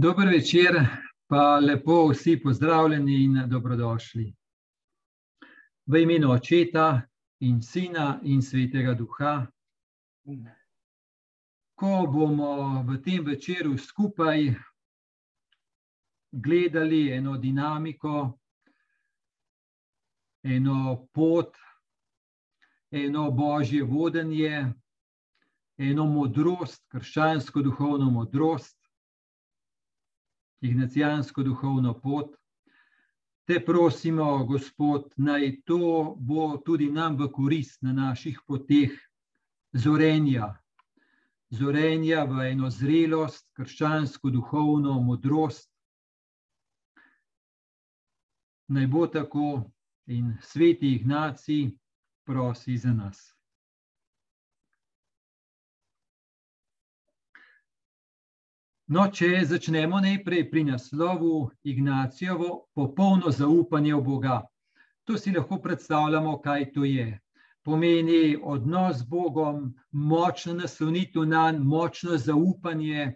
Dober večer, pa lepo vsi pozdravljeni in dobrodošli. V imenu Očeta in Sina in Svetega Duha. Ko bomo v tem večeru skupaj gledali eno dinamiko, eno pot, eno božje vodenje, eno modrost, krščansko duhovno modrost, ignacijansko duhovno pot. Te prosimo, Gospod, naj to bo tudi nam v korist na naših poteh zorenja. Zorenja v eno zrelost, krščansko duhovno modrost. Naj bo tako in sveti Ignaci prosi za nas. No, če začnemo najprej pri naslovu Ignacijovo popolno zaupanje v Boga. To si lahko predstavljamo, kaj to je. Pomeni odnos z Bogom, močno naslonitev na njega, močno zaupanje,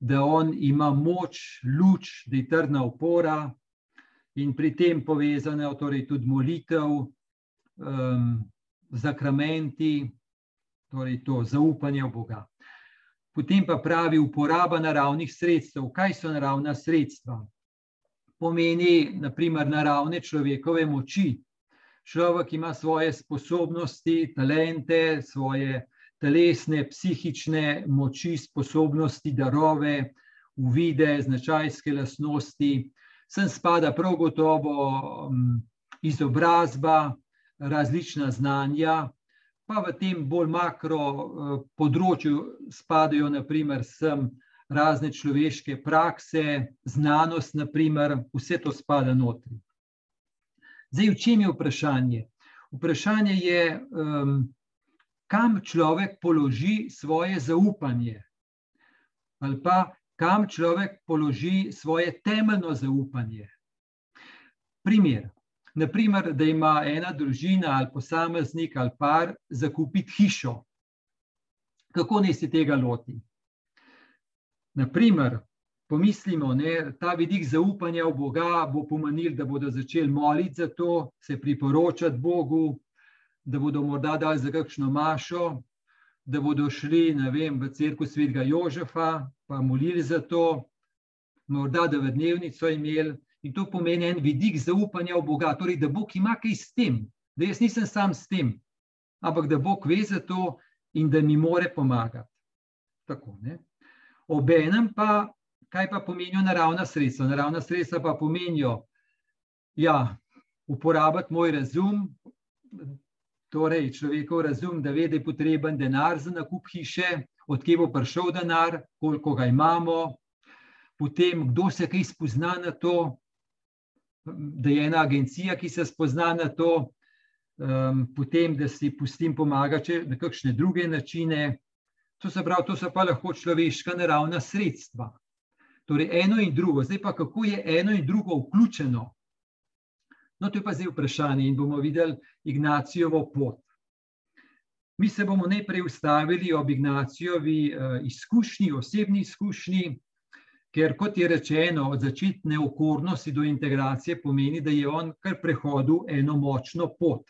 da on ima moč, luč, da je trdna opora, in pri tem povezane torej tudi molitev, um, zakramenti, torej to zaupanje v Boga. Potem pa pravi uporaba naravnih sredstev. Kaj so naravna sredstva? Pomeni, naprimer, naravne človekove moči. Človek ima svoje sposobnosti, talente, svoje telesne, psihične moči, sposobnosti, darove, uvide, značajske lastnosti. Sem spada prav gotovo um, izobrazba, različna znanja, pa v tem bolj makro eh, področju spadajo, naprimer, sem razne človeške prakse, znanost, naprimer, vse to spada notri. Zdaj, v čem je vprašanje? Vprašanje je, um, kam človek položi svoje zaupanje, ali pa kam človek položi svoje temeljno zaupanje. Primer. Naprimer, da ima ena družina ali posameznik ali par zakupiti hišo. Kako naj se tega loti? Naprimer, pomislimo, da ta vidik zaupanja v Boga bo pomenil, da bodo začeli moliti za to, se priporočati Bogu, da bodo morda dali za kakšno mašo, da bodo šli vem, v crkvu svetega Jožefa, pa molili za to, morda da v dnevnico imeli. In to pomeni en vidik zaupanja v Boga, torej da Bog ima kaj s tem, da jaz nisem sam s tem, ampak da Bog ve za to in da mi more pomagati. Tako, Obenem pa, kaj pa pomenijo naravna sredstva? Naravna sredstva pa pomenijo, ja, uporabiti moj razum, torej človekov razum, da ve, da je potreben denar za nakup hiše, odkje bo prišel denar, koliko ga imamo, potem kdo se kaj spozna na to, da je ena agencija, ki se spozna na to, um, potem da si pustim pomagati na kakšne druge načine. To, pravi, to so pa lahko človeška naravna sredstva. Torej, eno in drugo. Zdaj pa, kako je eno in drugo vključeno? No, to je pa zdaj vprašanje in bomo videli Ignacijovo pot. Mi se bomo najprej ustavili ob Ignacijovi uh, izkušnji, osebni izkušnji, Ker, kot je rečeno, od začetne okornosti do integracije pomeni, da je on kar prehodil eno močno pot.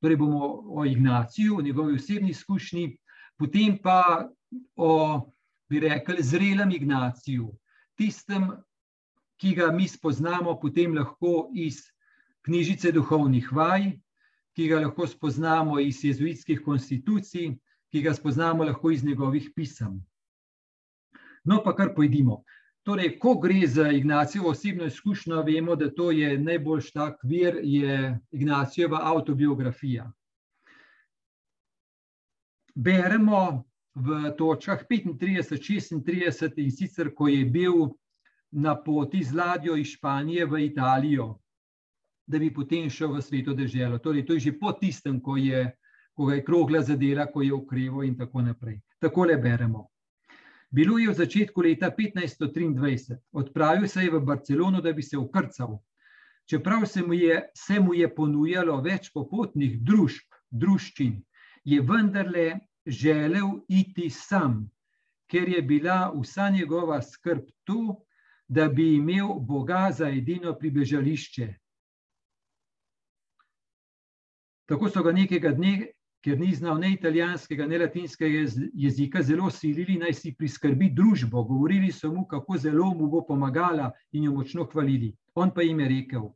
Torej, bomo o Ignaciju, o njegovi osebni izkušnji, potem pa o, bi rekli, zrelem Ignaciju, tistem, ki ga mi spoznamo, potem lahko iz knjižice duhovnih vaj, ki ga lahko spoznamo iz jezuitskih konstitucij, ki ga spoznamo lahko iz njegovih pisem. No, pa kar pojdimo. Torej, ko gre za Ignacijevo osebno izkušnjo, vemo, da to je najboljš tak vir, je Ignacijeva autobiografija. Beremo v točkah 35, 36 in sicer, ko je bil na poti z ladjo iz Španije v Italijo, da bi potem šel v sveto deželo. Torej, to je že po tistem, ko, je, ko ga je krogla zadela, ko je ukreval in tako naprej. Takole beremo. Bilo je v začetku leta 1523, odpravil se je v Barcelono, da bi se ukrcal. Čeprav se mu, je, se mu je ponujalo več popotnih družb, druščin, je vendarle želel iti sam, ker je bila vsa njegova skrb tu, da bi imel Boga za edino pribežališče. Tako so ga nekega dne, ker ni znal ne italijanskega, ne latinskega jezika, zelo silili, naj si priskrbi družbo. Govorili so mu, kako zelo mu bo pomagala in jo močno hvalili. On pa jim je rekel: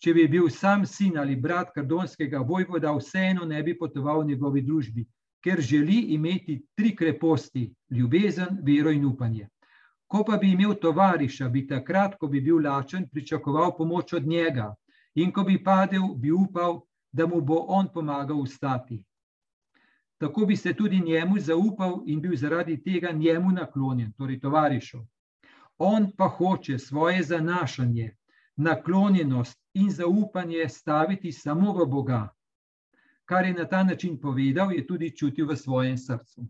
Če bi bil sam sin ali brat kardonskega vojvoda, vseeno ne bi potoval v njegovi družbi, ker želi imeti tri kreposti: ljubezen, vero in upanje. Ko pa bi imel tovariša, bi takrat, ko bi bil lačen, pričakoval pomoč od njega, in ko bi padel, bi upal, da mu bo on pomagal vstati. Tako bi se tudi njemu zaupal in bil zaradi tega njemu naklonjen, torej tovarišu. On pa hoče svoje zanašanje, naklonjenost in zaupanje staviti samo v Boga, kar je na ta način povedal, je tudi čutil v svojem srcu.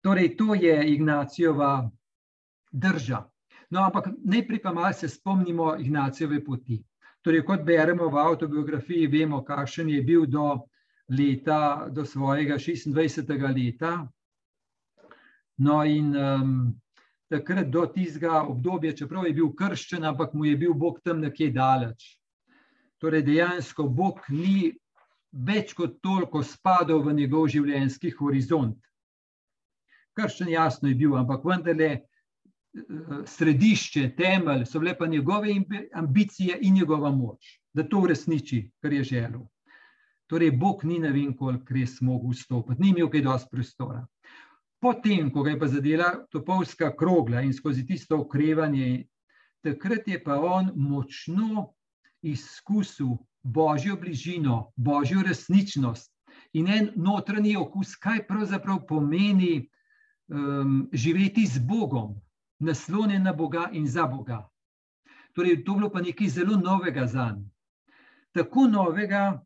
Torej, to je Ignacijova drža. No, ampak najprej pa malo se spomnimo Ignacijove poti. Torej, kot beremo v autobiografiji, vemo, kakšen je bil do leta, do svojega 26. leta. No, in um, takrat do tistega obdobja, čeprav je bil krščen, ampak mu je bil Bog tam nekje daleč. Torej, dejansko Bog ni več kot toliko spadal v njegov življenjski horizont. Krščen jasno je bil, ampak vendarle središče, temelj so bile pa njegove ambicije in njegova moč, da to uresniči, kar je želel. Torej, Bog ni ne vem, koliko res mogel vstopiti, ni imel kaj dosti prostora. Potem, ko ga je pa zadela topovska krogla in skozi tisto okrevanje, takrat je pa on močno izkusil božjo bližino, božjo resničnost in en notranji okus, kaj pravzaprav pomeni um, živeti z Bogom, naslonjen na Boga in za Boga. Torej, to je bilo pa nekaj zelo novega za njega. Tako novega,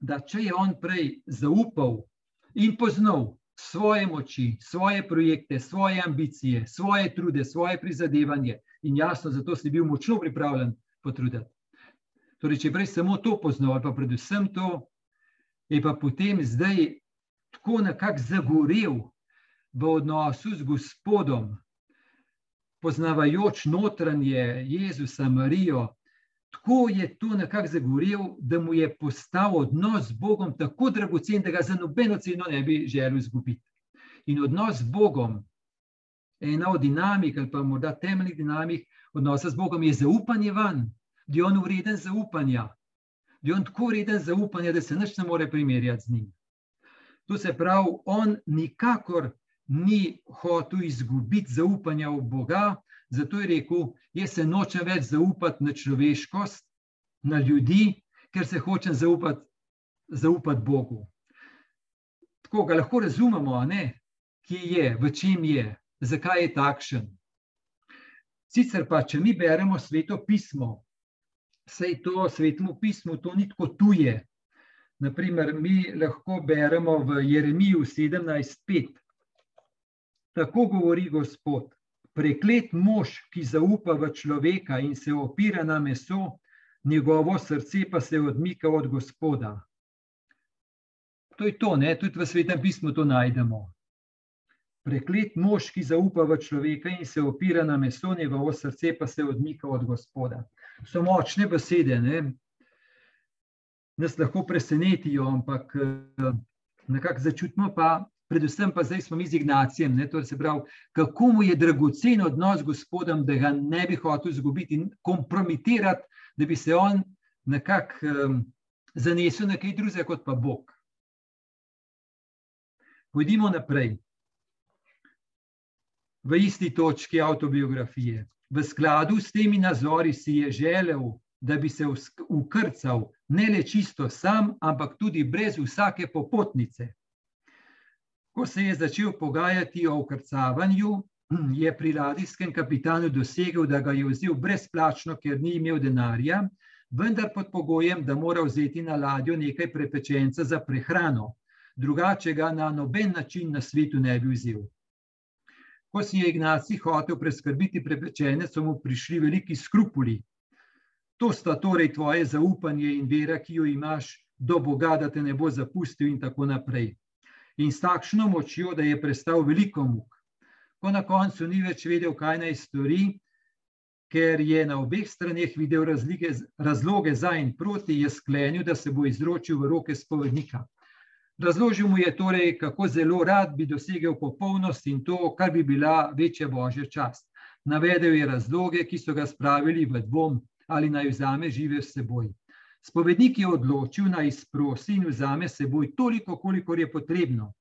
da če je on prej zaupal in poznal svoje moči, svoje projekte, svoje ambicije, svoje trude, svoje prizadevanje, in jasno, zato si bil močno pripravljen potruditi. Torej, če prej samo to poznal, ali pa predvsem to, je pa potem zdaj tako nekako zagorel v odnosu z Gospodom, poznavajoč notranje Jezusa, Marijo. Tako je to nekako zagorel, da mu je postal odnos z Bogom tako dragocen, da ga za nobeno ceno ne bi želel izgubiti. In odnos z Bogom, ena od dinamik, ali pa morda temeljnih dinamik odnosa z Bogom, je zaupanje vanj da je on vreden zaupanja, da je on tako vreden zaupanja, da se nič ne more primerjati z njim. To se pravi, on nikakor ni hotel izgubiti zaupanja v Boga, zato je rekel: Jaz se nočem več zaupati na človeškost, na ljudi, ker se hočem zaupati, zaupati Bogu. Tako ga lahko razumemo, kje je, v čem je, zakaj je takšen. Sicer pa, če mi beremo sveto pismo, vse to svetemu pismu, to ni tako tuje. Naprimer, mi lahko beremo v Jeremiju 17:5. Tako govori Gospod: Preklet mož, ki zaupa v človeka in se opira na meso, njegovo srce pa se odmika od Gospoda. To je to, ne? tudi v svetem pismu to najdemo. Preklet mož, ki zaupa v človeka in se opira na meso, njegovo srce pa se odmika od Gospoda so močne besede, ne? nas lahko presenetijo, ampak eh, nekako začutimo pa, predvsem pa zdaj smo mi z Ignacijem, ne? to se pravi, kako mu je dragocen odnos z Gospodom, da ga ne bi hotel izgubiti in kompromitirati, da bi se on nekako um, zanesel na kaj drugega kot pa Bog. Pojdimo naprej. V isti točki autobiografije. V skladu s temi nazori si je želel, da bi se ukrcal ne le čisto sam, ampak tudi brez vsake popotnice. Ko se je začel pogajati o ukrcavanju, je pri ladijskem kapitanu dosegel, da ga je vzel brezplačno, ker ni imel denarja, vendar pod pogojem, da mora vzeti na ladjo nekaj prepečenca za prehrano, drugače ga na noben način na svetu ne bi vzel. Ko si je Ignaci hotel preskrbiti prepečene, so mu prišli veliki skrupuli. To sta torej tvoje zaupanje in vera, ki jo imaš do Boga, da te ne bo zapustil in tako naprej. In s takšno močjo, da je prestal veliko muk. Ko na koncu ni več vedel, kaj naj stori, ker je na obeh straneh videl razlike, razloge za in proti, je sklenil, da se bo izročil v roke spovednika. Razložil mu je torej, kako zelo rad bi dosegel popolnost in to, kar bi bila večja božja čast. Navedel je razloge, ki so ga spravili v dvom, ali naj vzame žive s seboj. Spovednik je odločil, naj izprosi in vzame seboj toliko, kolikor je potrebno.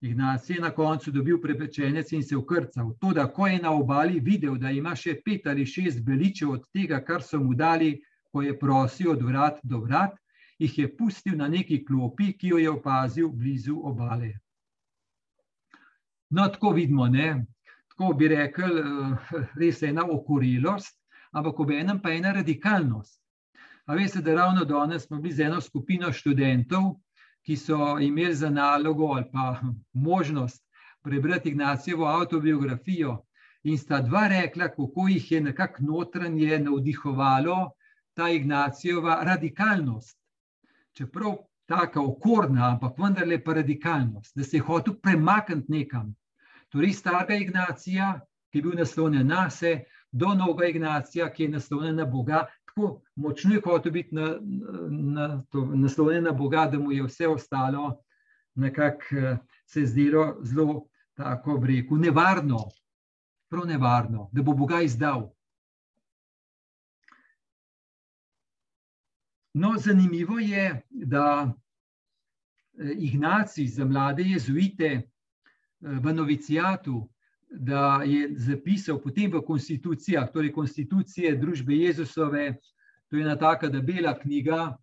Ignacij je na koncu dobil prepečenec in se ukrcal. To, da ko je na obali videl, da ima še pet ali šest beličev od tega, kar so mu dali, ko je prosil od vrat do vrat, jih je pustil na neki klopi, ki jo je opazil blizu obale. No, tako vidimo, ne? tako bi rekel, eh, res ena okorelost, ampak ob enem pa ena radikalnost. A veste, da ravno danes smo bili z eno skupino študentov, ki so imeli za nalogo ali pa možnost prebrati Ignacijevo autobiografijo, in sta dva rekla, kako jih je nekako notranje navdihovalo ta Ignacijeva radikalnost. Čeprav tako okorna, ampak vendarle pa radikalnost, da se je hotel premakniti nekam. Torej, starega Ignacija, ki je bil naslonjen na sebe, do novega Ignacija, ki je naslonjen na Boga, tako močno je hotel biti na, na, naslonjen na Boga, da mu je vse ostalo nekako eh, se zdelo zelo, tako reku, nevarno, prav nevarno, da bo Boga izdal. No, zanimivo je, da eh, Ignacij za mlade jezuite eh, v novicijatu da je zapisal potem v konstitucijah, torej konstitucije družbe Jezusove, to je ena taka debela knjiga,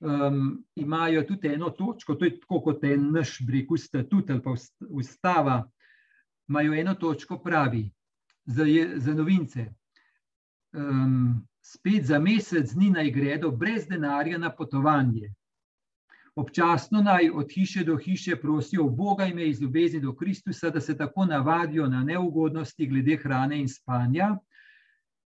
um, imajo tudi eno točko, to je tako kot je naš brek, statut ali pa ustava, imajo eno točko pravi za, za novince. Um, spet za mesec dni naj gredo brez denarja na potovanje. Občasno naj od hiše do hiše prosijo Boga ime iz ljubezni do Kristusa, da se tako navadijo na neugodnosti glede hrane in spanja,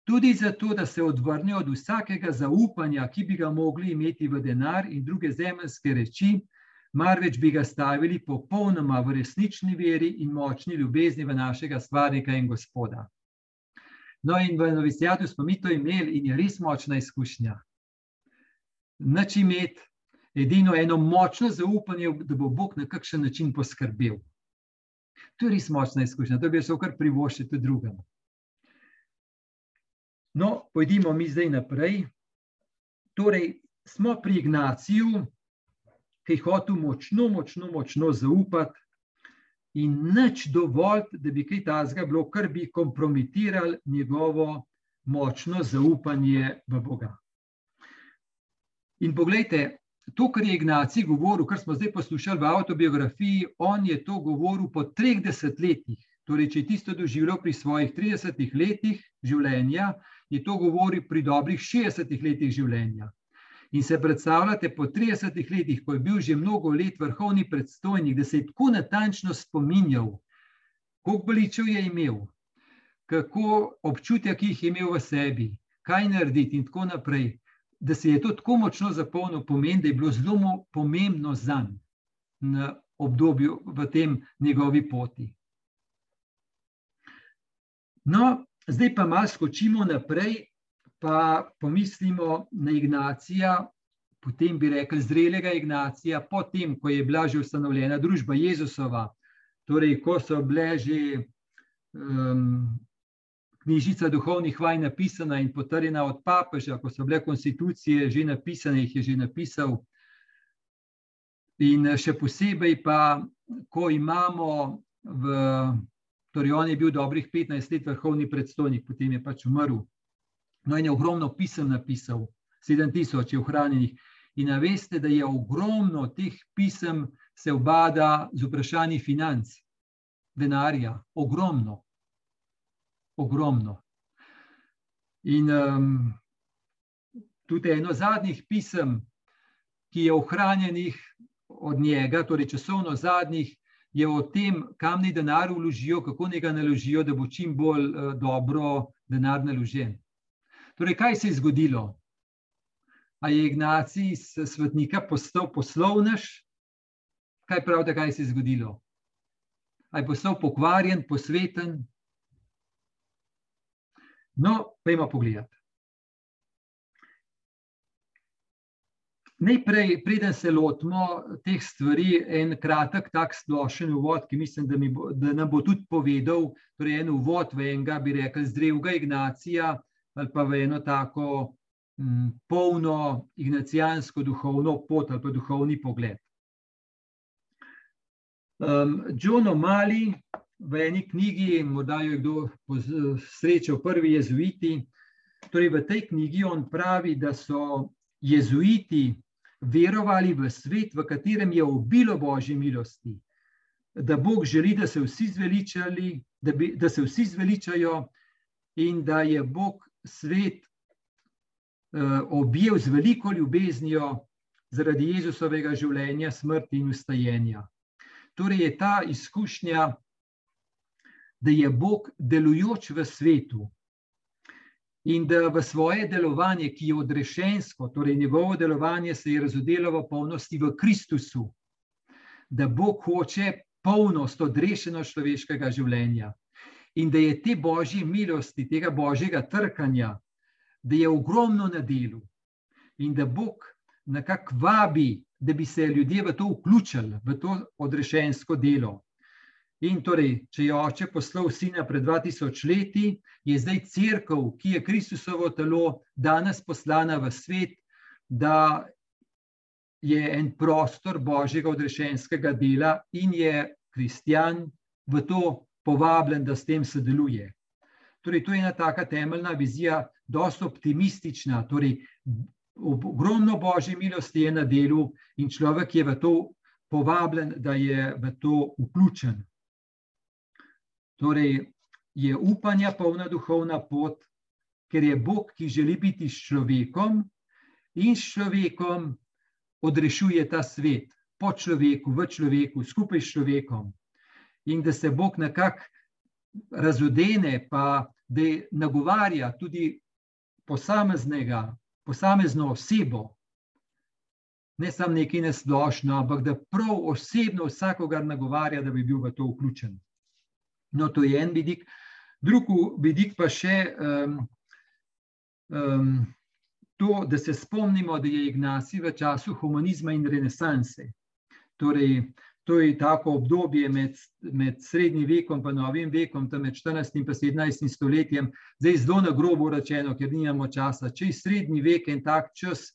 tudi zato, da se odvrnijo od vsakega zaupanja, ki bi ga mogli imeti v denar in druge zemeljske reči, marveč bi ga stavili popolnoma v resnični veri in močni ljubezni v našega stvarnika in gospoda. No, in v novicijatu smo mi to imeli in je res močna izkušnja. Nač imeti edino eno močno zaupanje, da bo Bog na kakšen način poskrbel. To je res močna izkušnja, to bi se kar privoščil tudi drugim. No, pojdimo mi zdaj naprej. Torej, smo pri Ignaciju, ki je hotel močno, močno, močno zaupati, in nič dovolj, da bi kaj tazga bilo, kar bi kompromitirali njegovo močno zaupanje v Boga. In pogledajte, to, kar je Ignacij govoril, kar smo zdaj poslušali v autobiografiji, on je to govoril po treh desetletjih. Torej, če je tisto doživljal pri svojih 30 letih življenja, je to govoril pri dobrih 60 letih življenja. In se predstavljate, po 30 letih, ko je bil že mnogo let vrhovni predstojnik, da se je tako natančno spominjal, koliko boličev je imel, kako občutja, ki jih je imel v sebi, kaj narediti, in tako naprej da se je to tako močno zapolnil, pomeni, da je bilo zelo pomembno za njega na obdobju v tem njegovi poti. No, zdaj pa malo skočimo naprej, pa pomislimo na Ignacija, potem bi rekli zrelega Ignacija, potem, ko je bila že ustanovljena družba Jezusova, torej, ko so bile že um, knjižica duhovnih vaj napisana in potrjena od papeža, ko so bile konstitucije že napisane, jih je že napisal. In še posebej pa, ko imamo v, torej on je bil dobrih 15 let vrhovni predstojnik, potem je pač umrl. No in je ogromno pisem napisal, 7000 je ohranjenih. In veste, da je ogromno teh pisem se obada z vprašanji financ, denarja, ogromno ogromno. In um, tudi eno zadnjih pisem, ki je ohranjenih od njega, torej časovno zadnjih, je o tem, kam naj denar vložijo, kako naj ga naložijo, da bo čim bolj uh, dobro denar naložen. Torej, kaj se je zgodilo? A je Ignacij iz svetnika postal poslovnež, kaj pravite, kaj se je zgodilo? Ali je postal pokvarjen, posveten? No, pojmo pogledati. Najprej, preden se lotimo teh stvari, en kratek, tak splošen uvod, ki mislim, da, bo, da nam bo tudi povedal, torej en uvod v enega, bi rekel, zdravega Ignacija ali pa v eno tako m, mm, polno ignacijansko duhovno pot ali pa duhovni pogled. Um, John O'Malley v eni knjigi, morda jo je kdo srečal, prvi jezuiti, torej v tej knjigi on pravi, da so jezuiti verovali v svet, v katerem je obilo Božje milosti, da Bog želi, da se vsi zveličali, da, bi, da se vsi zveličajo in da je Bog svet uh, objel z veliko ljubeznijo zaradi Jezusovega življenja, smrti in ustajenja. Torej je ta izkušnja, da je Bog delujoč v svetu, in da v svoje delovanje, ki je odrešensko, torej njegovo delovanje se je razodelo v polnosti v Kristusu, da Bog hoče polnost odrešenost človeškega življenja in da je te božje milosti, tega božjega trkanja, da je ogromno na delu in da Bog nekako vabi, da bi se ljudje v to vključili, v to odrešensko delo. In torej, če je oče poslal sina pred 2000 leti, je zdaj crkva, ki je Kristusovo telo, danes poslana v svet, da je en prostor božjega odrešenskega dela in je kristjan v to povabljen, da s tem sodeluje. Torej, to je ena taka temeljna vizija, dosta optimistična. Torej, ogromno božje milosti je na delu in človek je v to povabljen, da je v to vključen. Torej, je upanja polna duhovna pot, ker je Bog, ki želi biti s človekom in s človekom odrešuje ta svet, po človeku, v človeku, skupaj s človekom. In da se Bog nekako razodene, pa da nagovarja tudi posameznega, posamezno osebo, ne samo nekaj neslošno, ampak da prav osebno vsakogar nagovarja, da bi bil v to vključen. No, to je en vidik. Drugi vidik pa še um, um, to, da se spomnimo, da je Ignaci v času humanizma in renesanse. Torej, to je tako obdobje med, med srednjim vekom in novim vekom, tam med 14 in 17 stoletjem, zdaj zelo na grobo rečeno, ker nimamo časa. Če je srednji vek en tak čas,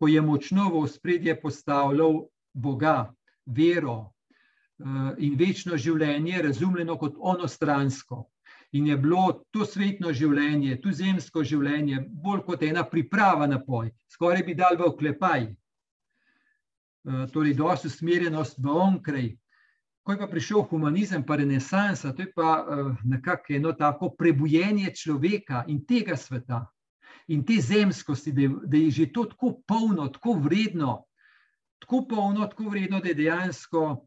ko je močno v spredje postavljal Boga, vero, in večno življenje razumljeno kot onostransko. In je bilo to svetno življenje, to zemsko življenje, bolj kot ena priprava na poj, skoraj bi dal v oklepaj. Eh, torej, dosti usmerjenost v onkraj. Ko je pa prišel humanizem, pa renesansa, to je pa uh, nekako eno tako prebujenje človeka in tega sveta in te zemskosti, da je, da je že to tako polno, tako vredno, tako polno, tako vredno, da je dejansko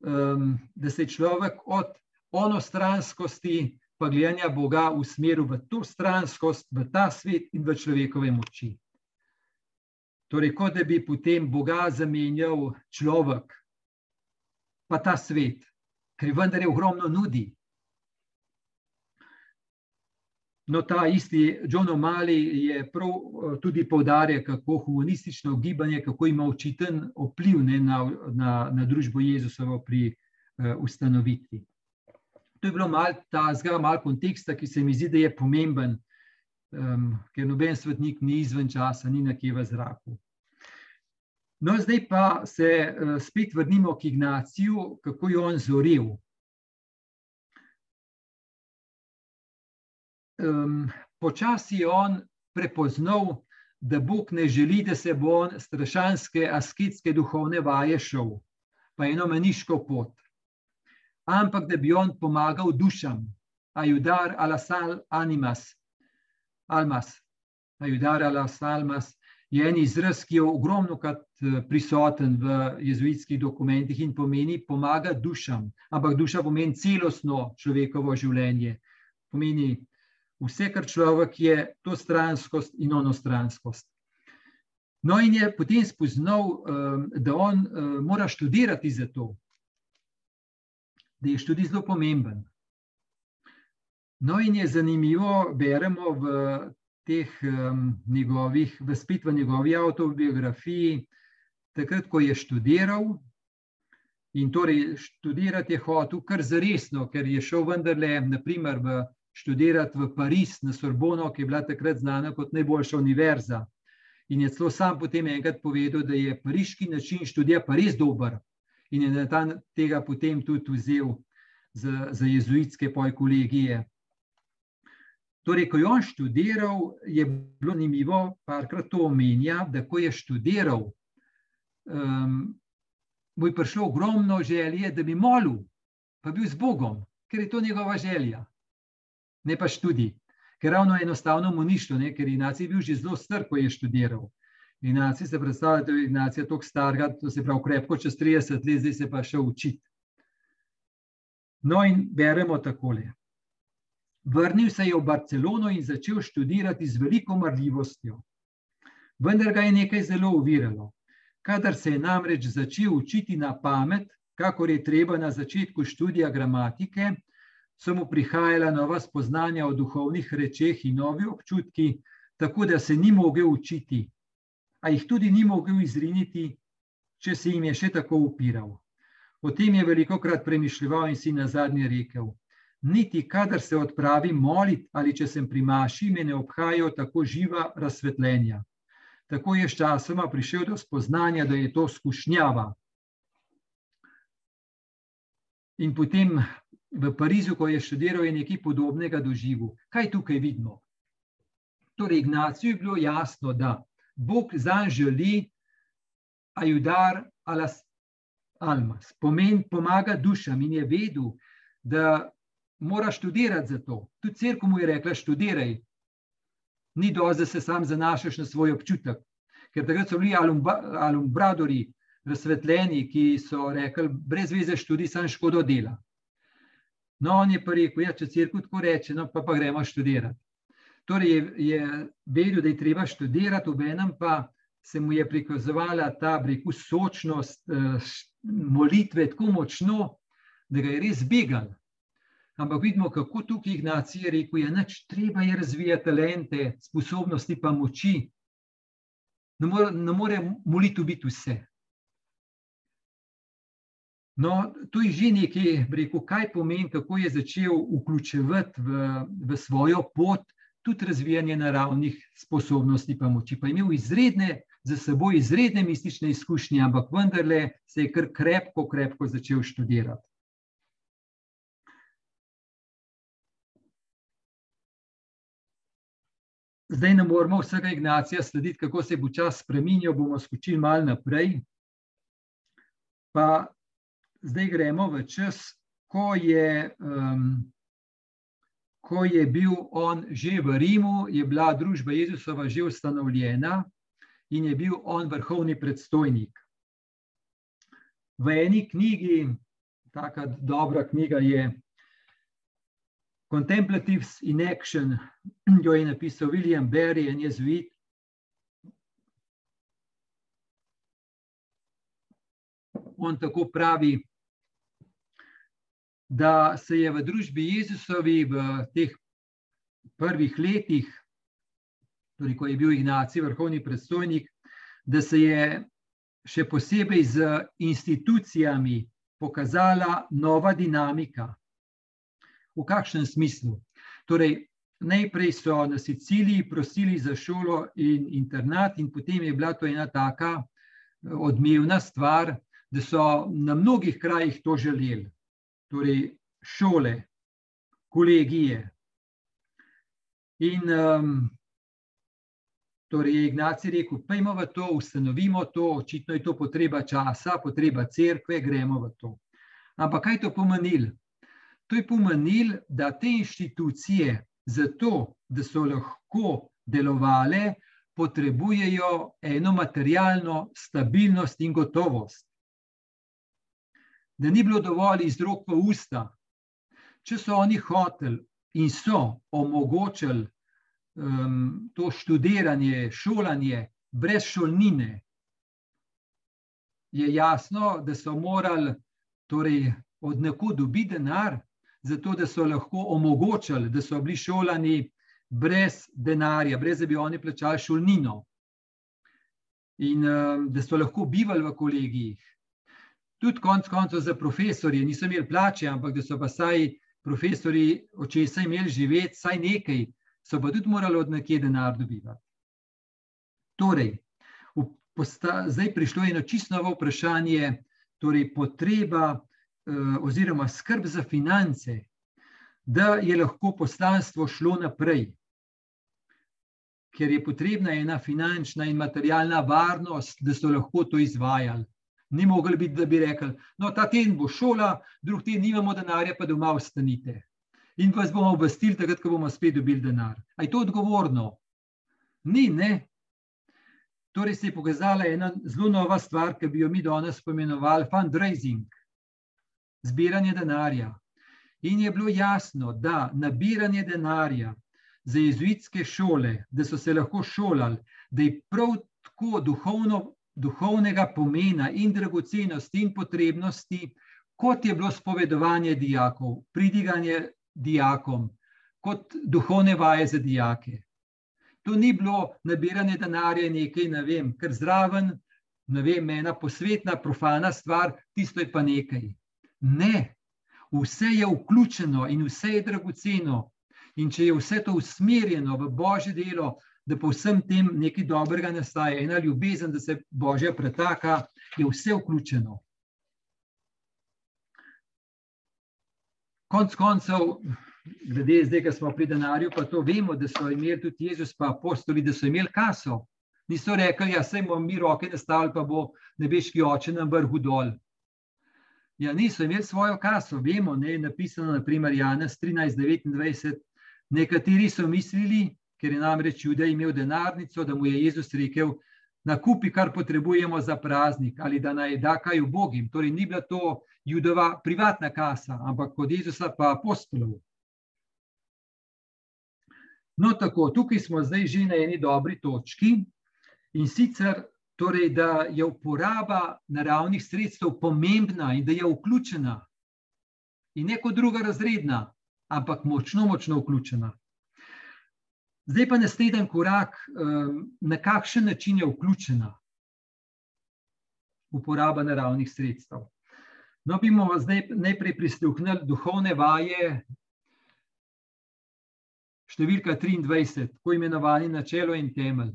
um, da se človek od onostranskosti pa gledanja Boga usmeril v to stranskost, v ta svet in v človekove moči. Torej, kot da bi potem Boga zamenjal človek, pa ta svet, ker vendar je ogromno nudi. No, ta isti John O'Malley je prav eh, tudi povdarjal, kako humanistično gibanje, ima očiten vpliv ne, na, na, na družbo Jezusovo pri uh, ustanovitvi. To je bilo malo ta zgolj malo konteksta, ki se mi zdi, da je pomemben, um, ker noben svetnik ni izven časa, ni nekje v zraku. No, zdaj pa se uh, spet vrnimo k Ignaciju, kako je on zoril. Um, počasi on prepoznal, da Bog ne želi, da se bo on strašanske, asketske duhovne vaje šel, pa eno meniško pot, ampak da bi on pomagal dušam, ajudar alasal animas, almas, ajudar alasal almas. Je en izraz, ki je ogromno krat eh, prisoten v jezuitskih dokumentih in pomeni pomaga dušam, ampak duša pomeni celostno človekovo življenje. Pomeni Vse, kar človek je, to stranskost in onostranskost. No, in je potem spoznal, um, da on uh, mora študirati za to, da je študij zelo pomemben. No, in je zanimivo, beremo v teh um, njegovih, v spet v njegovi autobiografiji, takrat, ko je študiral. In torej študirati je hotel kar zaresno, ker je šel vendarle, naprimer, v študirati v Pariz na Sorbono, ki je bila takrat znana kot najboljša univerza. In je celo sam potem enkrat povedal, da je pariški način študija pa res dober. In je na ta tega potem tudi vzel za, za jezuitske poj kolegije. Torej, ko je on študiral, je bilo zanimivo, parkrat to omenja, da ko je študiral, um, mu je prišlo ogromno želje, da bi molil, pa bil z Bogom, ker je to njegova želja, ne pa študij. Ker ravno enostavno mu ni šlo, ker Ignac je bil že zelo star, ko je študiral. Ignac se predstavlja, da je Ignac tako star, da se pravi krepko čez 30 let, zdaj se pa še učiti. No, in beremo takole. Vrnil se je v Barcelono in začel študirati z veliko marljivostjo. Vendar ga je nekaj zelo uviralo. Kadar se je namreč začel učiti na pamet, kakor je treba na začetku študija gramatike, so mu prihajala nova spoznanja o duhovnih rečeh in novi občutki, tako da se ni mogel učiti, a jih tudi ni mogel izriniti, če se jim je še tako upiral. O tem je veliko krat premišljal in si na zadnje rekel: Niti kadar se odpravi molit ali če sem pri maši, me ne obhajajo tako živa razsvetljenja. Tako je s časoma prišel do spoznanja, da je to skušnjava. In potem v Parizu, ko je študiral, je nekaj podobnega doživel. Kaj tukaj vidimo? Torej, Ignaciju je bilo jasno, da Bog zanj želi ajudar alas almas, pomen pomaga dušam in je vedel, da mora študirati za to. Tudi crkva mu je rekla, študiraj. Ni dovolj, da se sam zanašaš na svoj občutek. Ker takrat so bili alumbradori, razsvetljeni, ki so rekli, brez veze študij, samo škodo dela. No, on je pa rekel, ja, če crkva tako reče, no, pa, pa gremo študirati. Torej je, je vedel, da je treba študirati, v enem pa se mu je prikazovala ta breku sočnost eh, molitve tako močno, da ga je res begal. Ampak vidimo, kako tukaj Ignacija rekel, je nič, treba je razvijati talente, sposobnosti pa moči. Ne more, ne more moliti biti vse. No, to je že nekaj, rekel, kaj pomeni, kako je začel vključevati v, v svojo pot tudi razvijanje naravnih sposobnosti pa moči. Pa je imel izredne, za seboj izredne mistične izkušnje, ampak vendarle se je kar krepko, krepko začel študirati. Zdaj ne moramo vsega Ignacija slediti, kako se bo čas spremenil, bomo skočili malo naprej. Pa zdaj gremo v čas, ko je, um, ko je bil on že v Rimu, je bila družba Jezusova že ustanovljena in je bil on vrhovni predstojnik. V eni knjigi, tako dobra knjiga je Contemplatives in Action, jo je napisal William Barry, en jezuit. On tako pravi, da se je v družbi Jezusovi v teh prvih letih, torej ko je bil Ignacij vrhovni predstojnik, da se je še posebej z institucijami pokazala nova dinamika. V kakšnem smislu? Torej, najprej so na Siciliji prosili za šolo in internat, in potem je bila to ena taka eh, odmevna stvar, da so na mnogih krajih to želeli. Torej, šole, kolegije. In um, torej je Ignacij rekel: Pejmo v to, ustanovimo to, očitno je to potreba časa, potreba cerkve, gremo v to. Ampak kaj to pomeni? To je pomenilo, da te inštitucije, zato da so lahko delovale, potrebujejo eno materialno stabilnost in gotovost. Da ni bilo dovolj iz rok v usta. Če so oni hoteli in so omogočili um, to študiranje, šolanje brez šolnine, je jasno, da so morali torej, od nekud dobiti denar, zato da so lahko omogočili, da so bili šolani brez denarja, brez da bi oni plačali šolnino. In um, da so lahko bivali v kolegijih. Tudi konec koncev za profesorje, niso imeli plače, ampak da so pa saj profesori, če so imeli živeti, saj nekaj, so pa tudi morali od nekje denar dobivati. Torej, zdaj prišlo je eno čisto novo vprašanje, torej potreba eh, oziroma skrb za finance, da je lahko poslanstvo šlo naprej. Ker je potrebna ena finančna in materialna varnost, da so lahko to izvajali. Ni mogli biti, da bi rekli, no, ta teden bo šola, drug teden nimamo denarja, pa doma ostanite. In vas bomo obvestili, takrat, ko bomo spet dobili denar. A je to odgovorno? Ni, ne. Torej se je pokazala ena zelo nova stvar, ki bi jo mi danes pomenovali fundraising, zbiranje denarja. In je bilo jasno, da nabiranje denarja za jezuitske šole, da so se lahko šolali, da je prav tako duhovno, duhovnega pomena in dragocenosti in potrebnosti, kot je bilo spovedovanje dijakov, pridiganje dijakom, kot duhovne vaje za dijake. To ni bilo nabiranje denarja, nekaj, ne vem, ker zraven, ne vem, ena posvetna, profana stvar, tisto je pa nekaj. Ne, vse je vključeno in vse je dragoceno. In če je vse to usmerjeno v božje delo, da po vsem tem nekaj dobrega nastaja, ena ljubezen, da se božja pretaka, je vse vključeno. Konc koncev, glede zdaj, ki smo pri denarju, pa to vemo, da so imeli tudi Jezus, pa apostoli, da so imeli kaso. Niso rekli, da ja, bomo mi roke nastavili, pa bo nebeški oče na vrhu dol. Ja, niso imeli svojo kaso, vemo, ne je napisano, naprimer, Janes 13:29. Nekateri so mislili, ker je namreč Judej imel denarnico, da mu je Jezus rekel, nakupi, kar potrebujemo za praznik, ali da naj da kaj ubogim. Torej, ni bila to Judova privatna kasa, ampak od Jezusa pa apostolov. No, tako, tukaj smo zdaj že na eni dobri točki in sicer, torej, da je uporaba naravnih sredstev pomembna in da je vključena in ne kot druga razredna, ampak močno, močno vključena. Zdaj pa naslednji korak, ehm, na kakšen način je vključena uporaba naravnih sredstev. No, bi zdaj najprej prisluhnili duhovne vaje, Številka 23, tako imenovani načelo in temelj.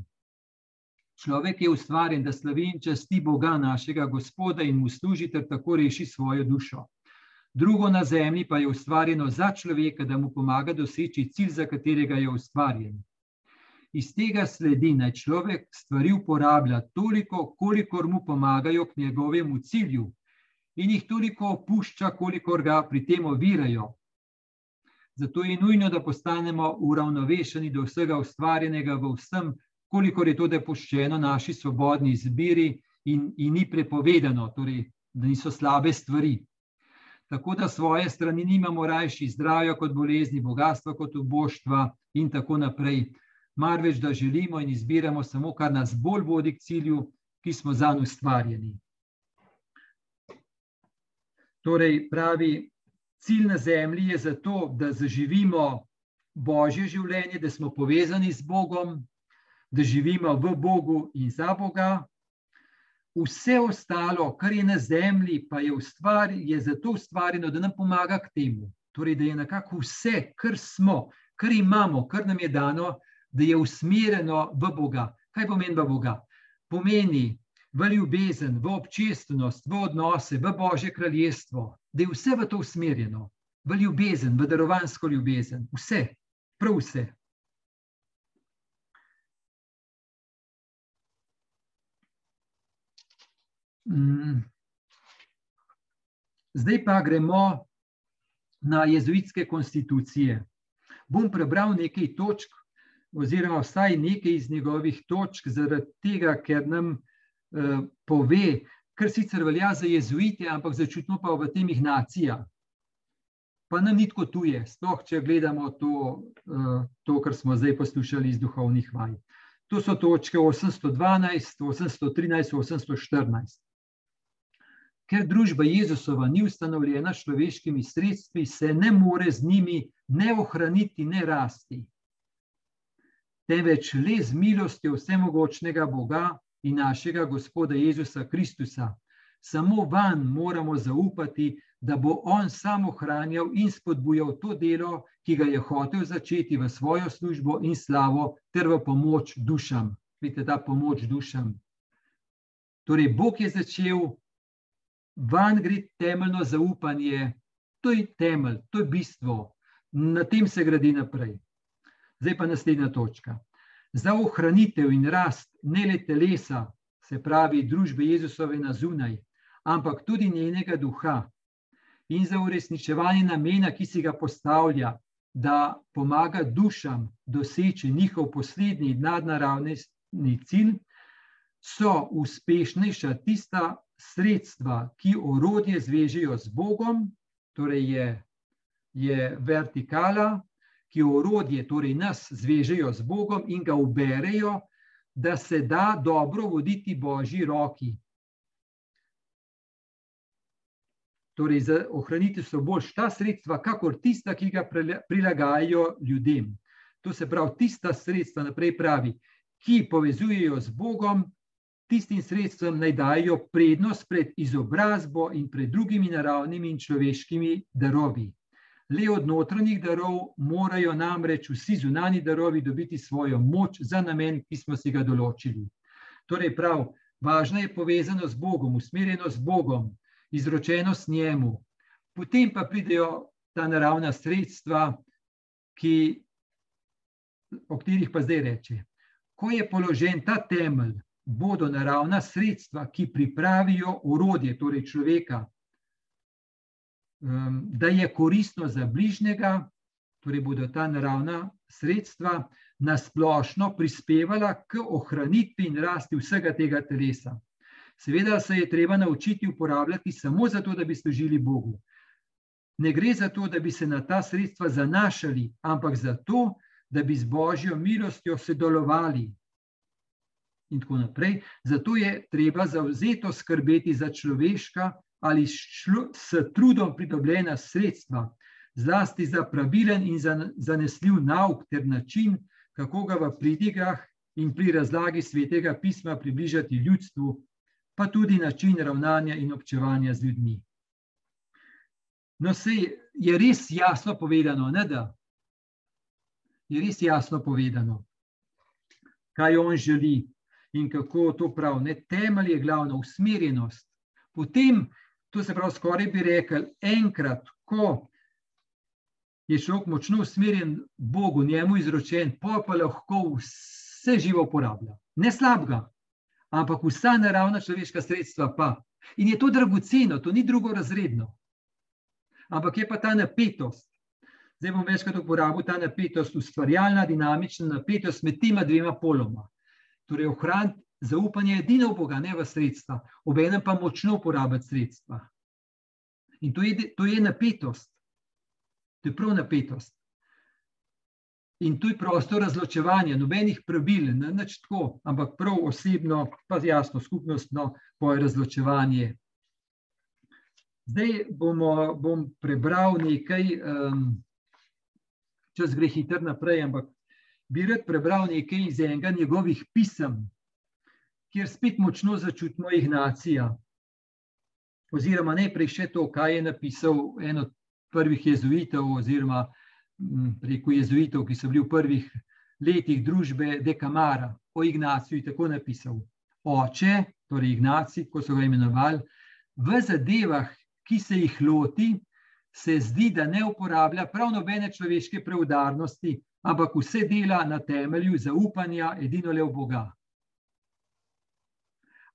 Človek je ustvarjen, da slavi in časti Boga, našega Gospoda, in mu služi, ter tako reši svojo dušo. Drugo na zemlji pa je ustvarjeno za človeka, da mu pomaga doseči cilj, za katerega je ustvarjen. Iz tega sledi, da človek stvari uporablja toliko, kolikor mu pomagajo k njegovemu cilju, in jih toliko opušča, kolikor ga pri tem ovirajo, Zato je nujno, da postanemo uravnovešeni do vsega ustvarjenega v vsem, kolikor je to dopuščeno naši svobodni izbiri in, in ni prepovedano, torej, da niso slabe stvari. Tako da svoje strani nimamo rajši zdravja kot bolezni, bogatstva kot oboštva in tako naprej. Marveč, da želimo in izbiramo samo, kar nas bolj vodi k cilju, ki smo za njim ustvarjeni. Torej, pravi Cilj na zemlji je zato, da zaživimo božje življenje, da smo povezani z Bogom, da živimo v Bogu in za Boga. Vse ostalo, kar je na zemlji, pa je, ustvar, je zato ustvarjeno, da nam pomaga k temu. Torej, da je nekako vse, kar smo, kar imamo, kar nam je dano, da je usmerjeno v Boga. Kaj pomeni v Boga? Pomeni v ljubezen, v občestvenost, v odnose, v Božje kraljestvo, da je vse v to usmerjeno, v ljubezen, v darovansko ljubezen, vse, prav vse. Zdaj pa gremo na jezuitske konstitucije. Bom prebral nekaj točk, oziroma vsaj nekaj iz njegovih točk, zaradi tega, ker nam uh, pove, kar sicer velja za jezuite, ampak začutno pa v tem Ignacija. Pa nam ni tako tuje, sploh če gledamo to, uh, to, kar smo zdaj poslušali iz duhovnih vaj. To so točke 812, 813, 814. Ker družba Jezusova ni ustanovljena s človeškimi sredstvi, se ne more z njimi ne ohraniti, ne rasti, temveč le z milostjo vsemogočnega Boga in našega Gospoda Jezusa Kristusa. Samo van moramo zaupati, da bo On sam ohranjal in spodbujal to delo, ki ga je hotel začeti v svojo službo in slavo, ter v pomoč dušam. Vidite, ta pomoč dušam. Torej, Bog je začel, van gre temeljno zaupanje, to je temelj, to je bistvo, na tem se gradi naprej. Zdaj pa naslednja točka. Za ohranitev in rast ne le telesa, se pravi družbe Jezusove na zunaj, ampak tudi njenega duha in za uresničevanje namena, ki si ga postavlja, da pomaga dušam doseči njihov poslednji nadnaravni cilj, so uspešnejša tista sredstva, ki orodje zvežejo z Bogom, torej je, je vertikala, ki orodje, torej nas zvežejo z Bogom in ga uberejo, da se da dobro voditi Božji roki. Torej, za ohraniti so bolj ta sredstva, kakor tista, ki ga prilagajajo ljudem. To se pravi, tista sredstva, naprej pravi, ki povezujejo z Bogom, tistim sredstvom naj dajo prednost pred izobrazbo in pred drugimi naravnimi in človeškimi darovi. Le od notranjih darov morajo namreč vsi zunani darovi dobiti svojo moč za namen, ki smo si ga določili. Torej, prav, važna je povezanost z Bogom, usmerjenost z Bogom, izročenost njemu. Potem pa pridejo ta naravna sredstva, ki, o katerih pa zdaj reče. Ko je položen ta temelj, bodo naravna sredstva, ki pripravijo urodje, torej človeka, um, da je koristno za bližnjega, torej bodo ta naravna sredstva nasplošno prispevala k ohranitvi in rasti vsega tega telesa. Seveda se je treba naučiti uporabljati samo zato, da bi služili Bogu. Ne gre za to, da bi se na ta sredstva zanašali, ampak zato, da bi z Božjo milostjo sodelovali. In tako naprej. Zato je treba zauzeto skrbeti za človeška ali šlo, s trudom pridobljena sredstva, zlasti za pravilen in zanesljiv nauk ter način, kako ga v pridigah in pri razlagi svetega pisma približati ljudstvu, pa tudi način ravnanja in občevanja z ljudmi. No, se je res jasno povedano, ne da je res jasno povedano, kaj on želi in kako to pravi. Temelj je glavna usmerjenost. Potem, to se pravi, skoraj bi rekel, enkrat, ko je človek močno usmerjen Bogu, njemu izročen, pa pa lahko vse živo uporablja. Ne slabega, ampak vsa naravna človeška sredstva pa. In je to dragoceno, to ni drugorazredno. Ampak je pa ta napetost. Zdaj bom večkrat uporabil ta napetost, ustvarjalna, dinamična napetost med tema dvema poloma. Torej, ohraniti zaupanje edino v Boga, ne v sredstva, obenem pa močno uporabiti sredstva. In to je, to je napetost. To je prav napetost. In tu je prostor razločevanja, nobenih pravil, ne več tako, ampak prav osebno, pa jasno, skupnostno, poje razločevanje. Zdaj bomo, bom prebral nekaj, um, čas gre hitro naprej, ampak bi rad prebral nekaj iz enega njegovih pisem, kjer spet močno začutimo Ignacija. Oziroma, najprej še to, kaj je napisal en od prvih jezuitov, oziroma preko jezuitov, ki so bili v prvih letih družbe Dekamara, o Ignaciju je tako napisal. Oče, torej Ignaci, ko so ga imenovali, v zadevah, ki se jih loti, se zdi, da ne uporablja prav nobene človeške preudarnosti, ampak vse dela na temelju zaupanja edino le v Boga.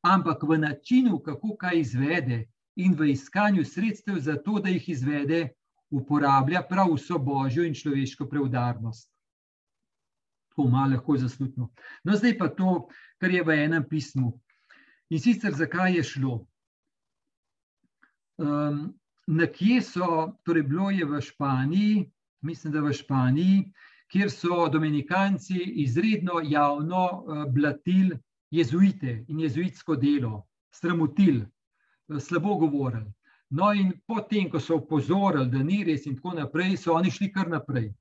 Ampak v načinu, kako kaj izvede, in v iskanju sredstev za to, da jih izvede, uporablja prav vso božjo in človeško preudarnost. Tako malo lahko zaslutno. No, zdaj pa to, kar je v enem pismu. In sicer, zakaj je šlo? Um, nekje so, torej bilo je v Španiji, mislim, da v Španiji, kjer so dominikanci izredno javno blatili jezuite in jezuitsko delo, sramotili, slabo govorili. No, in potem, ko so upozorili, da ni res, in tako naprej, so oni šli kar naprej.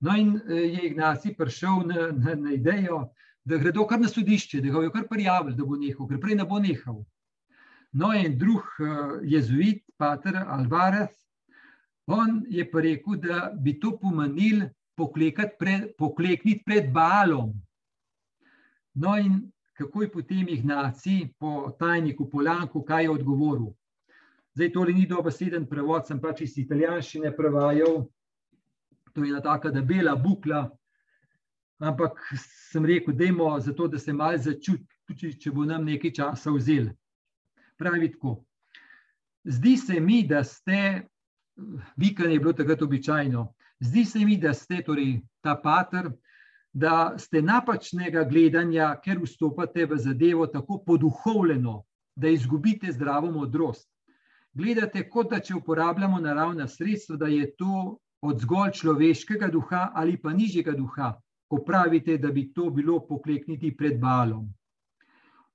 No, in je Ignaci prišel na, na, na idejo, da gredo kar na sodišče, da ga bodo kar prijavili, da bo nehal, ker prej ne bo nehal. No, in drug jezuit, pater Alvarez, on je pa rekel, da bi to pomenil pred, poklekniti pred balom. No, in kako je potem Ignaci po tajniku Polanku, kaj je odgovoril. Zdaj, tole ni dobeseden prevod, sem pač iz italijanščine prevajal. To je ena taka debela bukla, ampak sem rekel, dajmo zato, da se malo začuti, če bo nam nekaj časa vzel. Pravi tako. Zdi se mi, da ste, vikanje je bilo takrat običajno, zdi se mi, da ste, torej ta pater, da ste napačnega gledanja, ker vstopate v zadevo tako poduhovljeno, da izgubite zdravo modrost. Gledate, kot da če uporabljamo naravna sredstva, da je to od zgolj človeškega duha ali pa nižjega duha, ko pravite, da bi to bilo poklekniti pred balom.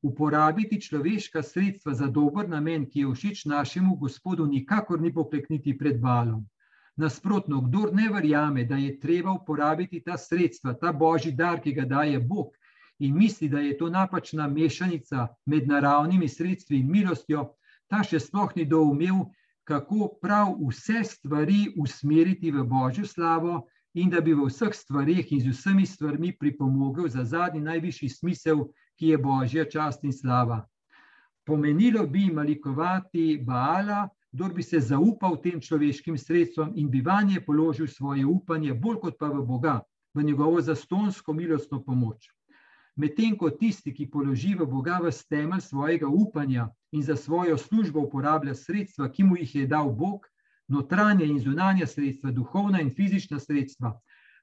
Uporabiti človeška sredstva za dober namen, ki je všeč našemu gospodu, nikakor ni poklekniti pred balom. Nasprotno, kdo ne verjame, da je treba uporabiti ta sredstva, ta božji dar, ki ga daje Bog, in misli, da je to napačna mešanica med naravnimi sredstvi in milostjo, ta še sploh ni doumel, kako prav vse stvari usmeriti v božjo slavo in da bi v vseh stvarih in z vsemi stvarmi pripomogel za zadnji najvišji smisel, ki je božja čast in slava. Pomenilo bi malikovati Baala, kdo bi se zaupal tem človeškim sredstvom in bi vanje položil svoje upanje, bolj kot pa v Boga, v njegovo zastonsko milostno pomoč. Medtem ko tisti, ki položi v Boga v temelj svojega upanja in za svojo službo uporablja sredstva, ki mu jih je dal Bog, notranje in zunanje sredstva, duhovna in fizična sredstva,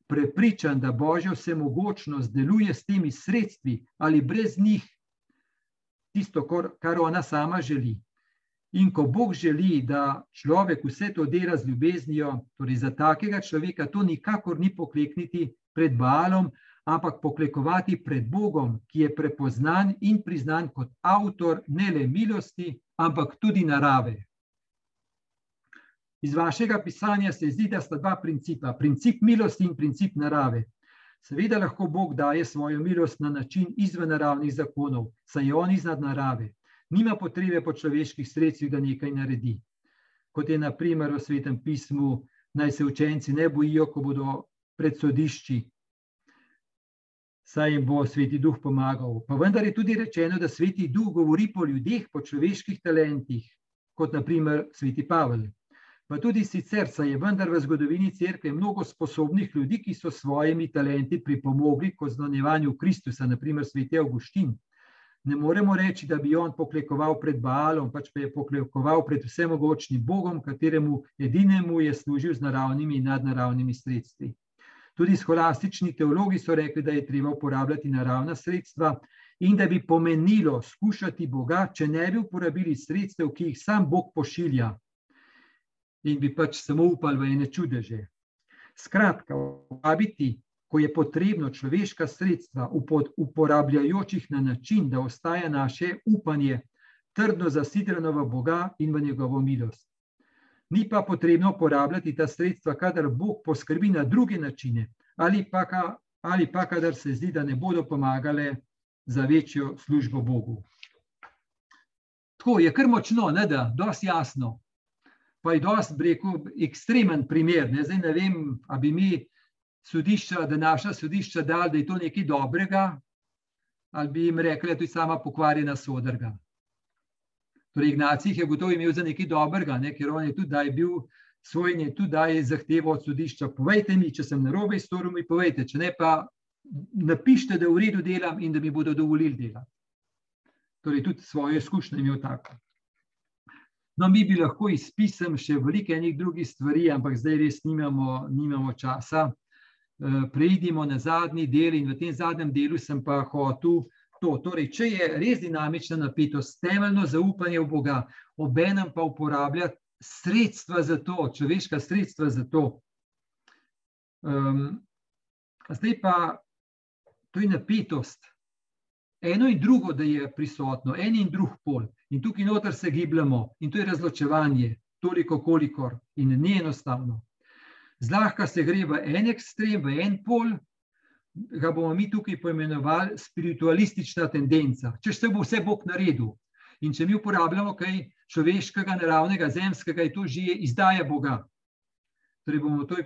prepričan, da Božja vsemogočnost deluje s temi sredstvi ali brez njih, tisto, kar ona sama želi. In ko Bog želi, da človek vse to dela z ljubeznijo, torej za takega človeka to nikakor ni poklekniti pred balom, ampak poklekovati pred Bogom, ki je prepoznan in priznan kot avtor ne le milosti, ampak tudi narave. Iz vašega pisanja se zdi, da sta dva principa: princip milosti in princip narave. Seveda lahko Bog daje svojo milost na način izven naravnih zakonov, saj je on iznad narave nima potrebe po človeških sredstvih, da nekaj naredi. Kot je naprimer v svetem pismu, naj se učenci ne bojijo, ko bodo pred sodišči, saj jim bo sveti duh pomagal. Pa vendar je tudi rečeno, da sveti duh govori po ljudeh, po človeških talentih, kot naprimer sveti Pavel. Pa tudi sicer, saj je vendar v zgodovini cerkve mnogo sposobnih ljudi, ki so svojimi talenti pripomogli k oznanjevanju Kristusa, naprimer sveti Augustin ne moremo reči, da bi on poklekoval pred Baalom, pač pa je poklekoval pred vsemogočnim Bogom, kateremu edinemu je služil z naravnimi in nadnaravnimi sredstvi. Tudi scholastični teologi so rekli, da je treba uporabljati naravna sredstva in da bi pomenilo skušati Boga, če ne bi uporabili sredstev, ki jih sam Bog pošilja in bi pač samo upali v ene čudeže. Skratka, uporabiti ko je potrebno človeška sredstva uporabljajočih na način, da ostaja naše upanje trdno zasidreno v Boga in v njegovo milost. Ni pa potrebno uporabljati ta sredstva, kadar Bog poskrbi na druge načine ali pa, ali pa kadar se zdi, da ne bodo pomagale za večjo službo Bogu. Tako je kar močno, ne da, dosti jasno. Pa je dosti, rekel, ekstremen primer. Ne, Zdaj ne vem, ali bi mi sodišča, da naša sodišča dal, da je to nekaj dobrega, ali bi jim rekli, da je to sama pokvarjena sodrga. Torej, Ignacij je gotovo imel za nekaj dobrega, ne? ker on je tudi, je bil svoj in je tudi, je zahteval od sodišča. Povejte mi, če sem narobe storil, mi povejte, če ne pa napišite, da v redu delam in da mi bodo dovolili delati. Torej, tudi svojo izkušnjo imel tako. No, mi bi lahko izpisali še veliko enih drugih stvari, ampak zdaj res nimamo, nimamo časa. Eh, preidimo na zadnji del, in v tem zadnjem delu sem pa hotel to. Torej, če je res dinamična napetost, temeljno zaupanje v Boga, obenem pa uporabljati sredstva za to, človeška sredstva za to. Um, Zdaj pa to je napetost. Eno in drugo, da je prisotno, en in drug pol. In tukaj noter se gibljamo, in to je razločevanje, toliko, kolikor, in ni enostavno. Zlahka se gre v en ekstrem, v en pol, ga bomo mi tukaj poimenovali spiritualistična tendenca. Če se bo vse Bog naredil in če mi uporabljamo kaj človeškega, naravnega, zemskega, je to že izdaja Boga. Torej bomo to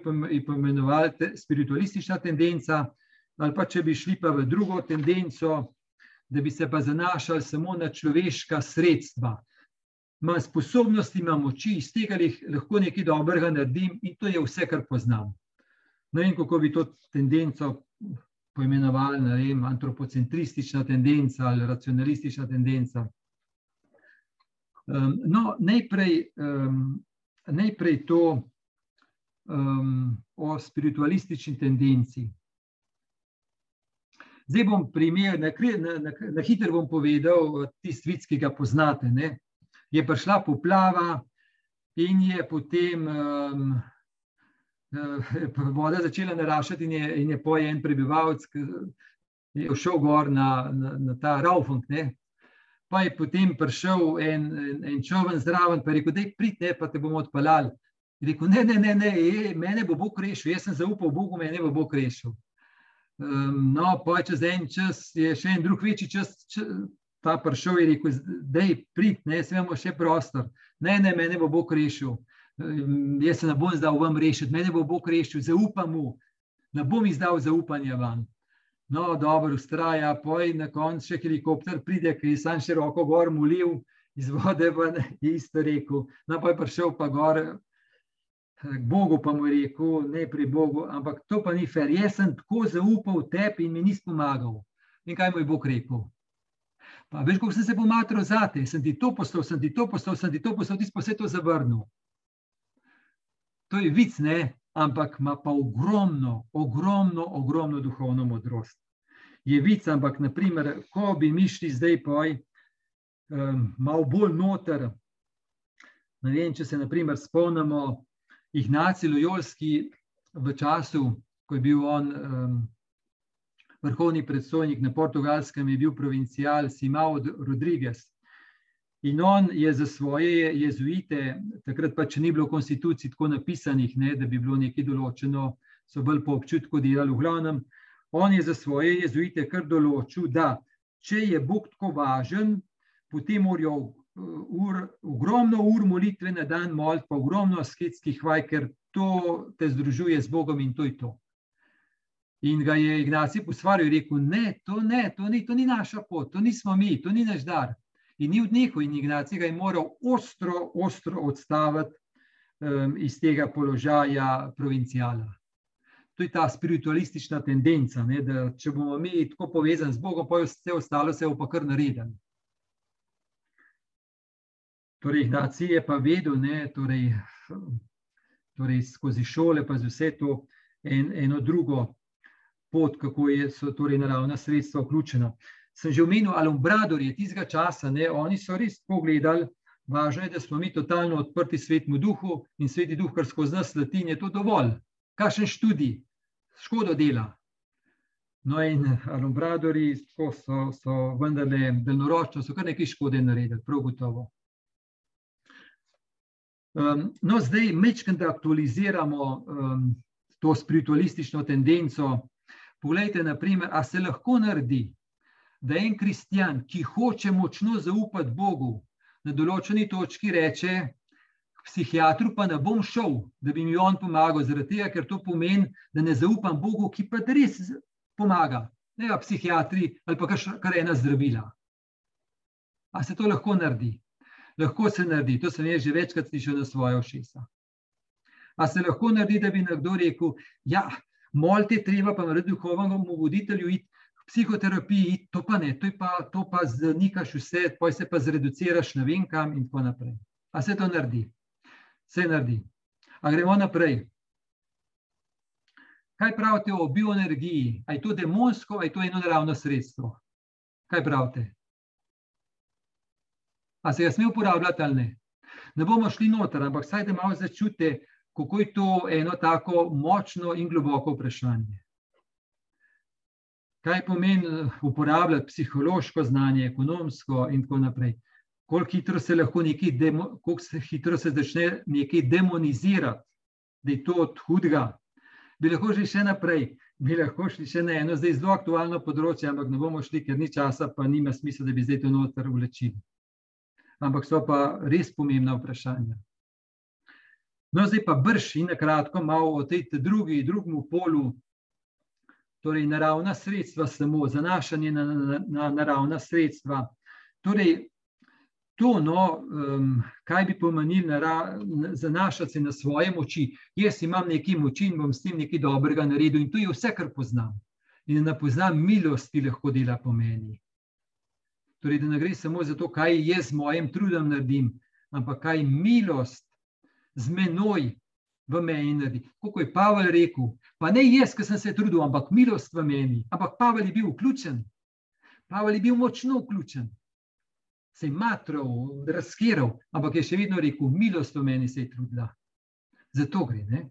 poimenovali spiritualistična tendenca, ali pa če bi šli pa v drugo tendenco, da bi se pa zanašali samo na človeška sredstva. Imam sposobnosti, imam moči, iz tega lahko nekaj dobrega naredim in to je vse, kar poznam. Ne vem, kako bi to tendenco poimenovali, ne vem, antropocentristična tendenca ali racionalistična tendenca. Um, no, najprej, um, najprej to um, o spiritualistični tendenci. Zdaj bom primer, na, na, na, na hitro bom povedal tisti vic, ki ga poznate. Ne? Je prišla poplava in je potem um, voda začela naraščati, in je, in je poje en prebivalec, ki je šel gor na, na, na ta Raufunk. Ne? Pa je potem prišel en, en, en čovek zraven, pa je rekel: Dej, pridite, pa te bomo odpeljali. Je rekel: Ne, ne, ne, ne je, mene bo Bog rešil, jaz sem zaupal Bogu, mene bo Bog rešil. Um, no, pa čez en čas je še en drug večji čas, če, ta prišel in rekel: Dej, pridite, ne, smemo še prostor. Ne, ne, mene bo Bog rešil jaz se ne bom zdal vam rešiti, mene bo Bog rešil, zaupam mu, ne bom izdal zaupanja vam. No, dobro, ustraja, poj na koncu še helikopter pride, ki je sam široko gor molil, iz vode pa je isto rekel. No, pa je prišel pa gor, k Bogu pa mu je rekel, ne pri Bogu, ampak to pa ni fer, jaz sem tako zaupal tebi in mi nis pomagal. In kaj mu je Bog rekel? Pa veš, kako sem se pomatral zate, sem ti to postal, sem ti to postal, sem ti to postal, ti pa vse to zavrnil to je vic, ne? ampak ima pa ogromno, ogromno, ogromno duhovno modrost. Je vic, ampak naprimer, ko bi mi šli zdaj poj, um, malo bolj noter. Ne vem, če se naprimer spomnimo Ignaci Lojolski v času, ko je bil on um, vrhovni predstojnik na portugalskem, je bil provincijal Simao Rodriguez. In on je za svoje jezuite, takrat pa če ni bilo konstitucij tako napisanih, ne, da bi bilo nekaj določeno, so bolj po občutku delali v glavnem. On je za svoje jezuite kar določil, da če je Bog tako važen, potem morajo ur, ogromno ur molitve na dan moliti, pa ogromno asketskih vaj, ker to te združuje z Bogom in to je to. In ga je Ignacij posvaril in rekel, ne, to ne, to ni, to ni naša pot, to nismo mi, to ni naš dar. In ni odnehal, in Ignacij ga je moral ostro, ostro odstaviti um, iz tega položaja provincijala. To je ta spiritualistična tendenca, ne, da če bomo mi tako povezani z Bogom, pa vse ostalo se bo pa kar naredil. Torej, Ignacij je pa vedel, ne, torej, torej skozi šole, pa z vse to en, eno drugo pot, kako je, so torej naravna sredstva vključena sem že omenil alumbradorje tistega časa, ne, oni so res pogledali, važno je, da smo mi totalno odprti svetmu duhu in sveti duh, kar skozi nas latin, je to dovolj. Kakšen študij, škodo dela. No in alumbradori so, so vendarle delnoročno, so kar nekaj škode naredili, prav gotovo. Um, no, zdaj mečkam, da aktualiziramo um, to spiritualistično tendenco. Poglejte, naprimer, a se lahko naredi, da en kristjan, ki hoče močno zaupati Bogu, na določeni točki reče: Psihiatru pa ne bom šel, da bi mi on pomagal, zaradi tega, ker to pomeni, da ne zaupam Bogu, ki pa res pomaga. Ne pa psihiatri ali pa kar ena zdravila. A se to lahko naredi? Lahko se naredi, to sem že večkrat slišal na svoje ošesa. A se lahko naredi, da bi nekdo rekel: Ja, molite, treba pa narediti duhovnemu voditelju iti psihoterapiji, to pa ne, to pa, to pa zanikaš vse, pa se pa zreduciraš na vem kam in tako naprej. A se to naredi? Se naredi. A gremo naprej. Kaj pravite o bioenergiji? A je to demonsko, a je to eno naravno sredstvo? Kaj pravite? A se ga sme uporabljati ali ne? Ne bomo šli noter, ampak saj da malo začutite, kako je to eno tako močno in globoko vprašanje. kaj pomeni eh, uporabljati psihološko znanje, ekonomsko in tako naprej. Koliko hitro se lahko nekaj, demo, koliko se hitro se začne nekaj demonizirati, da je to od hudega. Bi lahko šli še naprej, bi lahko šli še na eno, zdaj zelo aktualno področje, ampak ne bomo šli, ker ni časa, pa nima smisla, da bi zdaj to noter vlečili. Ampak so pa res pomembna vprašanja. No, zdaj pa brž in na kratko malo o tej drugi, drugemu polu torej naravna sredstva, samo zanašanje na, na, na naravna sredstva. Torej, to, no, um, kaj bi pomenilo nara, zanašati se na svoje moči. Jaz imam nekaj moči in bom s tem nekaj dobrega naredil, in to je vse, kar poznam. In da poznam milost, ki lahko dela pomeni. Torej, da ne gre samo za to, kaj jaz z mojim trudom naredim, ampak kaj milost z menoj v meni naredi. Kot je Pavel rekel, pa ne jaz, ki sem se trudil, ampak milost v meni. Ampak Pavel je bil vključen, Pavel je bil močno vključen, se je matrov, razkiral, ampak je še vedno rekel, milost v meni se je trudila. Zato gre. Ne?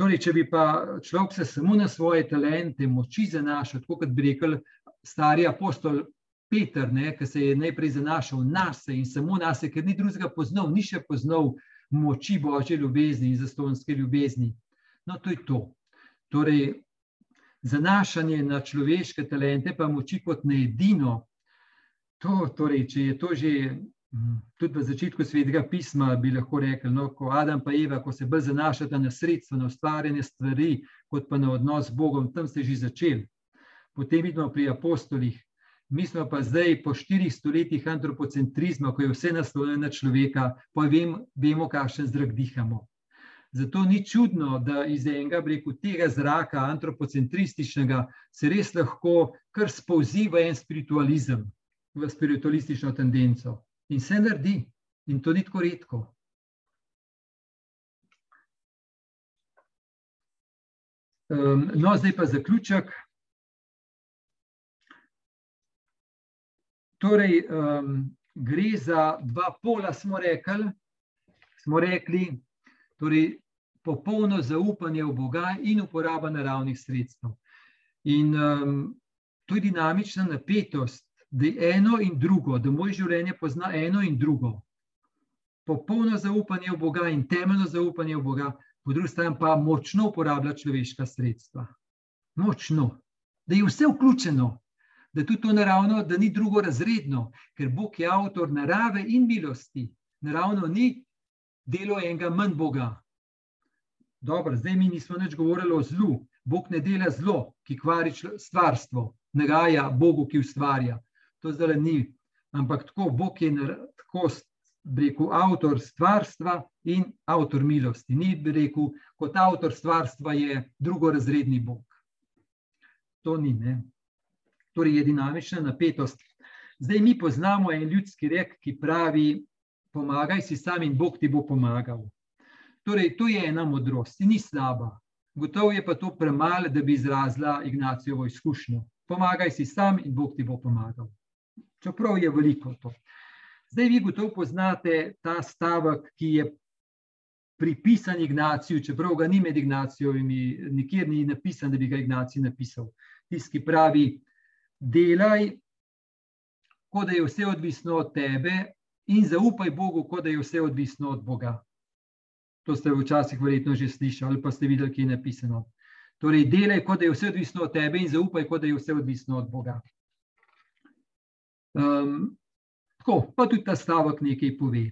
Torej, če bi pa človek se samo na svoje talente, moči zanašal, tako kot bi rekel stari apostol Peter, ki se je najprej zanašal na sebe in samo na sebe, ker ni drugega poznal, ni še poznal moči božje ljubezni in zastonske ljubezni. No, to je to. Torej, zanašanje na človeške talente, pa moči kot na edino. To, torej, če je to že hm, tudi v začetku svetega pisma, bi lahko rekli, no, ko Adam in Eva, ko se bolj zanašata na sredstva, na ustvarjanje stvari, kot pa na odnos z Bogom, tam ste že začeli. Potem vidimo pri apostolih, Mi smo pa zdaj, po štirih stoletjih antropocentrizma, ko je vse naslovljeno na človeka, pa vem, vemo, kakšen zrak dihamo. Zato ni čudno, da iz enega breku tega zraka, antropocentrističnega, se res lahko kar spouzi v en spiritualizem, v spiritualistično tendenco. In se naredi, in to ni tako redko. Um, no, zdaj pa zaključek. Torej, um, gre za dva pola, smo rekli, smo rekli torej, popolno zaupanje v Boga in uporaba naravnih sredstev. In um, to je dinamična napetost, da je eno in drugo, da moje življenje pozna eno in drugo. Popolno zaupanje v Boga in temeljno zaupanje v Boga, po drugi strani pa močno uporablja človeška sredstva. Močno, da je vse vključeno, da tudi to naravno, da ni drugo razredno, ker Bog je avtor narave in milosti. Naravno ni delo enega manj Boga. Dobro, zdaj mi nismo več govorili o zlu. Bog ne dela zlo, ki kvari stvarstvo, nagaja Bogu, ki ustvarja. To zdaj ni. Ampak tako Bog je tako rekel, avtor stvarstva in avtor milosti. Ni rekel, kot avtor stvarstva je drugorazredni Bog. To ni. Ne? Torej je dinamična napetost. Zdaj mi poznamo en ljudski rek, ki pravi: Pomagaj si sam in Bog ti bo pomagal. Torej, to je ena modrost, ni slaba. Gotovo je pa to premalo, da bi izrazila Ignaciovo izkušnjo. Pomagaj si sam in Bog ti bo pomagal. Čeprav je veliko to. Zdaj, vi gotovo poznate ta stavek, ki je pripisan Ignaciju, čeprav ga ni med Ignacijovimi, nikjer ni napisan, da bi ga Ignacij napisal. Tisti, ki pravi, delaj, kot da je vse odvisno od tebe, in zaupaj Bogu, kot da je vse odvisno od Boga. To ste včasih verjetno že slišali, ali pa ste videli, ki je napisano. Torej, delaj, kot da je vse odvisno od tebe, in zaupaj, kot da je vse odvisno od Boga. Um, tako, pa tudi ta stavek nekaj pove.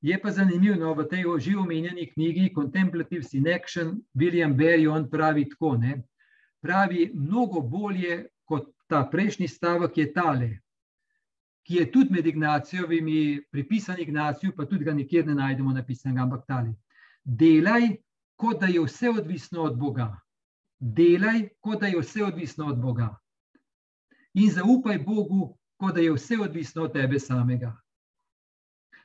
Je pa zanimivo, no, v tej že omenjeni knjigi Contemplatives in Action, William Berry, on pravi tako, ne, pravi mnogo bolje kot ta prejšnji stavek je tale, ki je tudi med Ignacijovimi, pripisan Ignaciju, pa tudi ga nikjer ne najdemo napisanega, ampak tale. Delaj, kot da je vse odvisno od Boga. Delaj, kot da je vse odvisno od Boga. In zaupaj Bogu, kot da je vse odvisno od tebe samega.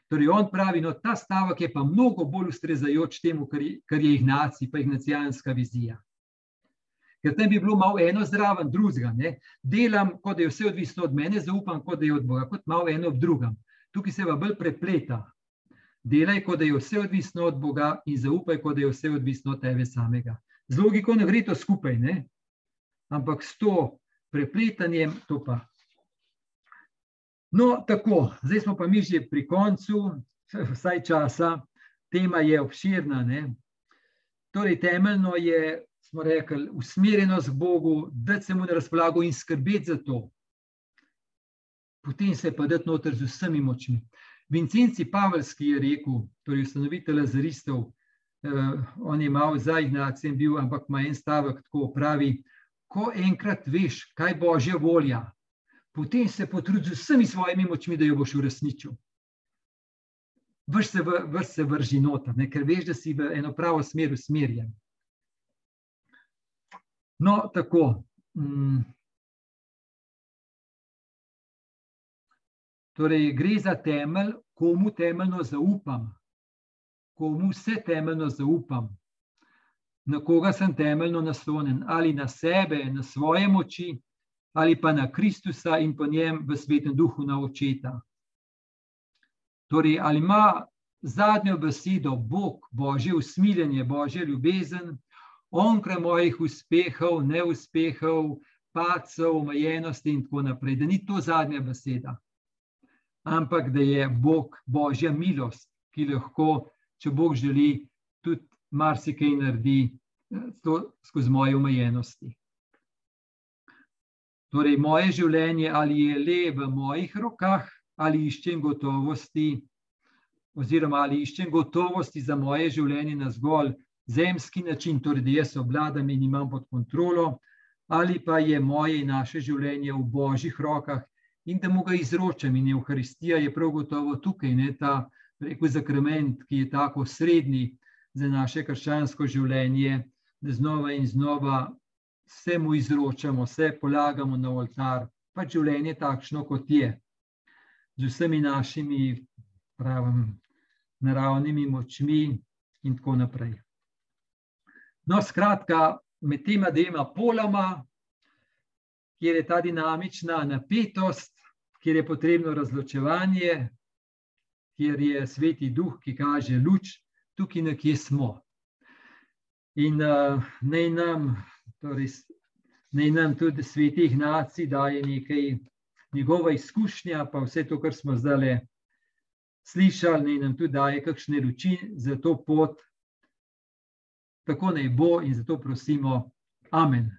Torej, on pravi, no, ta stavek je pa mnogo bolj ustrezajoč temu, kar je, kar je Ignacij, pa ignacijanska vizija ker tam bi bilo malo eno zraven drugega. Delam, kot da je vse odvisno od mene, zaupam, kot da je od Boga, kot malo eno v drugem. Tukaj se pa bolj prepleta. Delaj, kot da je vse odvisno od Boga, in zaupaj, kot da je vse odvisno od tebe samega. Z logiko ne gre to skupaj, ne? ampak s to prepletanjem, to pa. No, tako, zdaj smo pa mi že pri koncu, vsaj časa, tema je obširna. Ne? Torej, temeljno je, smo rekli, usmerjenost k Bogu, da se mu na razpolago in skrbeti za to. Potem se pa dati noter z vsemi močmi. Vincenci Pavelski je rekel, torej ustanovitelj Lazaristov, eh, on je imel za Ignacijem bil, ampak ima en stavek, tako pravi, ko enkrat veš, kaj božja volja, potem se potrudi z vsemi svojimi močmi, da jo boš uresničil. Vrš se, vrš se vrži noter, ne, ker veš, da si v eno pravo smer usmerjen. No, tako. Mm. Torej, gre za temelj, komu temeljno zaupam, komu vse temeljno zaupam, na koga sem temeljno naslonjen, ali na sebe, na svoje moči, ali pa na Kristusa in po njem v svetem duhu na očeta. Torej, ali ima zadnjo besedo Bog, božje usmiljenje, božje ljubezen, onkraj mojih uspehov, neuspehov, pacov, omejenosti in tako naprej, da ni to zadnja beseda, ampak da je Bog božja milost, ki lahko, če Bog želi, tudi marsikaj naredi to skozi moje omejenosti. Torej, moje življenje ali je le v mojih rokah, ali iščem gotovosti, oziroma ali iščem gotovosti za moje življenje na zgolj zemski način, torej da jaz obladam in imam pod kontrolo, ali pa je moje in naše življenje v božjih rokah in da mu ga izročam. In Euharistija je prav gotovo tukaj, ne ta rekel, zakrament, ki je tako srednji za naše krščansko življenje, da znova in znova vse mu izročamo, vse polagamo na oltar, pa življenje takšno, kot je, z vsemi našimi pravim, naravnimi močmi in tako naprej. No, skratka, med tema dvema poloma, kjer je ta dinamična napetost, kjer je potrebno razločevanje, kjer je sveti duh, ki kaže luč, tukaj nekje smo. In uh, naj nam Torej, naj nam tudi svetih nacij daje nekaj njegova izkušnja, pa vse to, kar smo zdaj slišali, naj nam tudi daje kakšne luči za to pot. Tako naj bo in zato prosimo. Amen.